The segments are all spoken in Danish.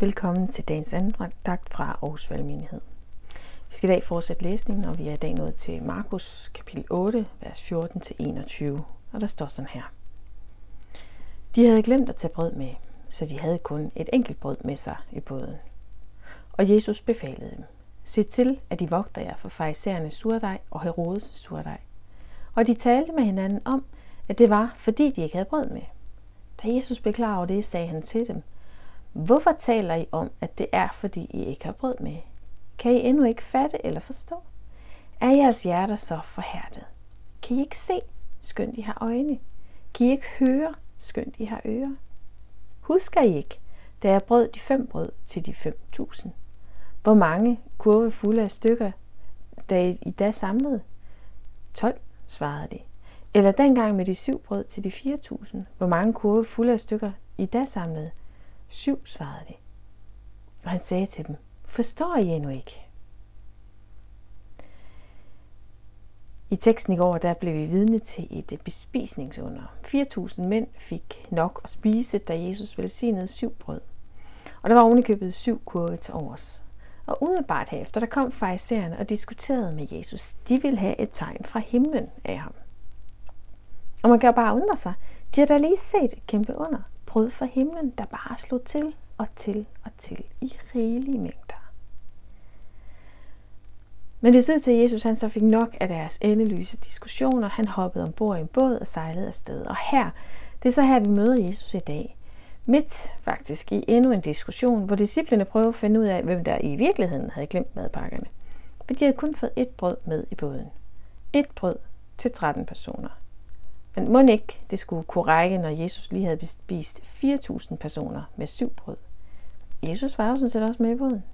Velkommen til dagens andagt fra Aarhus Valgmenighed. Vi skal i dag fortsætte læsningen, og vi er i dag nået til Markus kapitel 8, vers 14-21, og der står sådan her. De havde glemt at tage brød med, så de havde kun et enkelt brød med sig i båden. Og Jesus befalede dem, se til, at de vogter jer for farisæernes surdej og Herodes surdej. Og de talte med hinanden om, at det var, fordi de ikke havde brød med. Da Jesus blev klar over det, sagde han til dem, Hvorfor taler I om, at det er, fordi I ikke har brød med? Kan I endnu ikke fatte eller forstå? Er jeres hjerter så forhærdet? Kan I ikke se, skønt I har øjne? Kan I ikke høre, skønt I har ører? Husker I ikke, da jeg brød de fem brød til de fem tusind? Hvor mange kurve fulde af stykker, da I da samlede? 12, svarede de. Eller dengang med de syv brød til de 4.000, hvor mange kurve fulde af stykker I da samlede? Syv, svarede de. Og han sagde til dem, forstår I endnu ikke? I teksten i går, der blev vi vidne til et øh, bespisningsunder. 4.000 mænd fik nok at spise, da Jesus velsignede syv brød. Og der var ovenikøbet syv kurve til overs. Og umiddelbart herefter, der kom farisæerne og diskuterede med Jesus. De ville have et tegn fra himlen af ham. Og man kan jo bare undre sig. De har da lige set et kæmpe under. Brød fra himlen, der bare slog til og til og til i rigelige mængder. Men det så til, at Jesus han så fik nok af deres endeløse diskussioner. Han hoppede ombord i en båd og sejlede afsted. Og her, det er så her, vi møder Jesus i dag. Midt faktisk i endnu en diskussion, hvor disciplene prøver at finde ud af, hvem der i virkeligheden havde glemt madpakkerne. For de havde kun fået et brød med i båden. Et brød til 13 personer. Men må ikke det skulle kunne række, når Jesus lige havde spist 4.000 personer med syv brød. Jesus var jo sådan set også med i båden.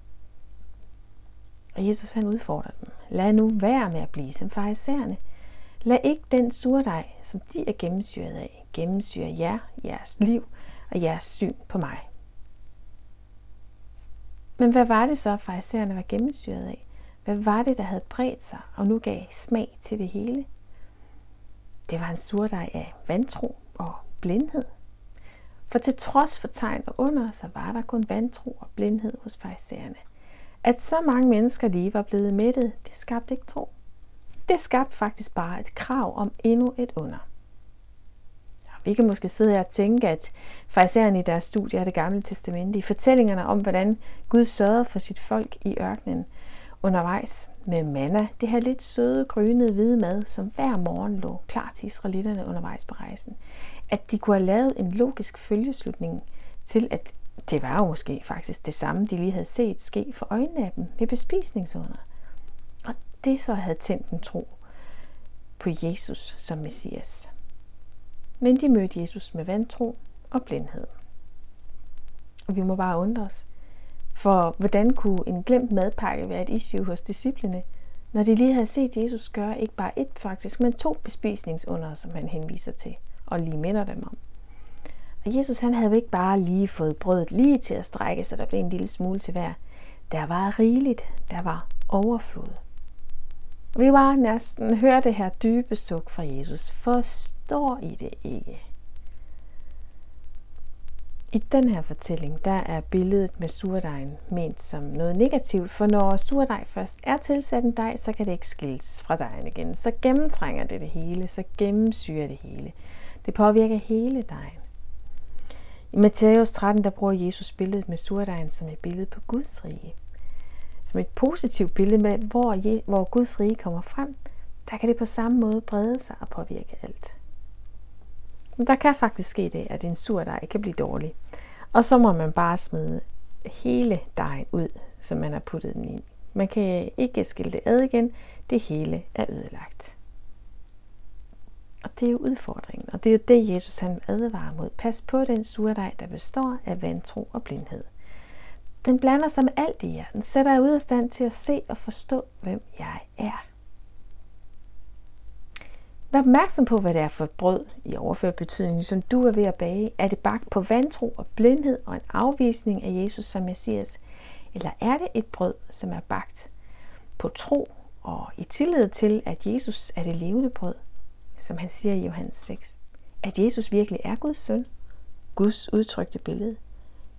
Og Jesus han udfordrer dem. Lad nu være med at blive som farisæerne. Lad ikke den surdej, som de er gennemsyret af, gennemsyre jer, jeres liv og jeres syn på mig. Men hvad var det så, farisæerne var gennemsyret af? Hvad var det, der havde bredt sig og nu gav smag til det hele? Det var en surdej af vantro og blindhed. For til trods for tegn og under, så var der kun vantro og blindhed hos fejserne. At så mange mennesker lige var blevet mættet, det skabte ikke tro. Det skabte faktisk bare et krav om endnu et under. Vi kan måske sidde her og tænke, at farisæerne i deres studie af det gamle testamente, i fortællingerne om, hvordan Gud sørgede for sit folk i ørkenen undervejs med manna, det her lidt søde, grønede hvide mad, som hver morgen lå klar til israelitterne undervejs på rejsen. At de kunne have lavet en logisk følgeslutning til, at det var jo måske faktisk det samme, de lige havde set ske for øjnene af dem ved bespisningsunder. Og det så havde tændt en tro på Jesus som Messias. Men de mødte Jesus med vantro og blindhed. Og vi må bare undre os. For hvordan kunne en glemt madpakke være et issue hos disciplene, når de lige havde set Jesus gøre ikke bare et faktisk, men to bespisningsunder, som han henviser til og lige minder dem om. Og Jesus han havde ikke bare lige fået brødet lige til at strække, så der blev en lille smule til hver. Der var rigeligt, der var overflod. Vi var næsten høre det her dybe suk fra Jesus. Forstår I det ikke? I den her fortælling, der er billedet med surdejen ment som noget negativt, for når surdej først er tilsat en dej, så kan det ikke skilles fra dejen igen. Så gennemtrænger det det hele, så gennemsyrer det hele. Det påvirker hele dejen. I Matthæus 13, der bruger Jesus billedet med surdejen som et billede på Guds rige. Som et positivt billede med, hvor, hvor Guds rige kommer frem, der kan det på samme måde brede sig og påvirke alt. Der kan faktisk ske det, at en sur dej kan blive dårlig. Og så må man bare smide hele dejen ud, som man har puttet den i. Man kan ikke skille det ad igen. Det hele er ødelagt. Og det er jo udfordringen, og det er jo det, Jesus han advarer mod. Pas på den surdej, der består af vantro og blindhed. Den blander sig med alt i jer. Den sætter jer ud af stand til at se og forstå, hvem jeg er. Vær opmærksom på, hvad det er for et brød i overført betydning, som du er ved at bage. Er det bagt på vantro og blindhed og en afvisning af Jesus som Messias? Eller er det et brød, som er bagt på tro og i tillid til, at Jesus er det levende brød, som han siger i Johannes 6? At Jesus virkelig er Guds søn, Guds udtrykte billede.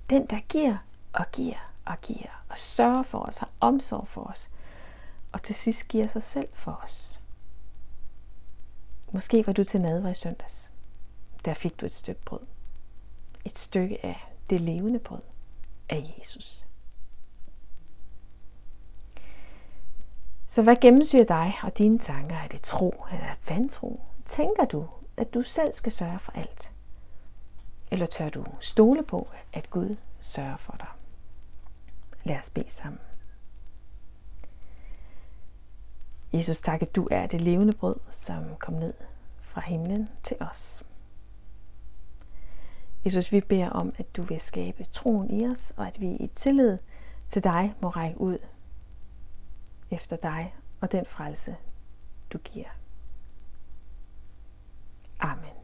Den, der giver og giver og giver og sørger for os, har omsorg for os, og til sidst giver sig selv for os. Måske var du til nadver i søndags. Der fik du et stykke brød. Et stykke af det levende brød af Jesus. Så hvad gennemsyrer dig og dine tanker? Er det tro eller vantro? Tænker du, at du selv skal sørge for alt? Eller tør du stole på, at Gud sørger for dig? Lad os bede sammen. Jesus, tak, at du er det levende brød, som kom ned fra himlen til os. Jesus, vi beder om, at du vil skabe troen i os, og at vi i tillid til dig må række ud efter dig og den frelse, du giver. Amen.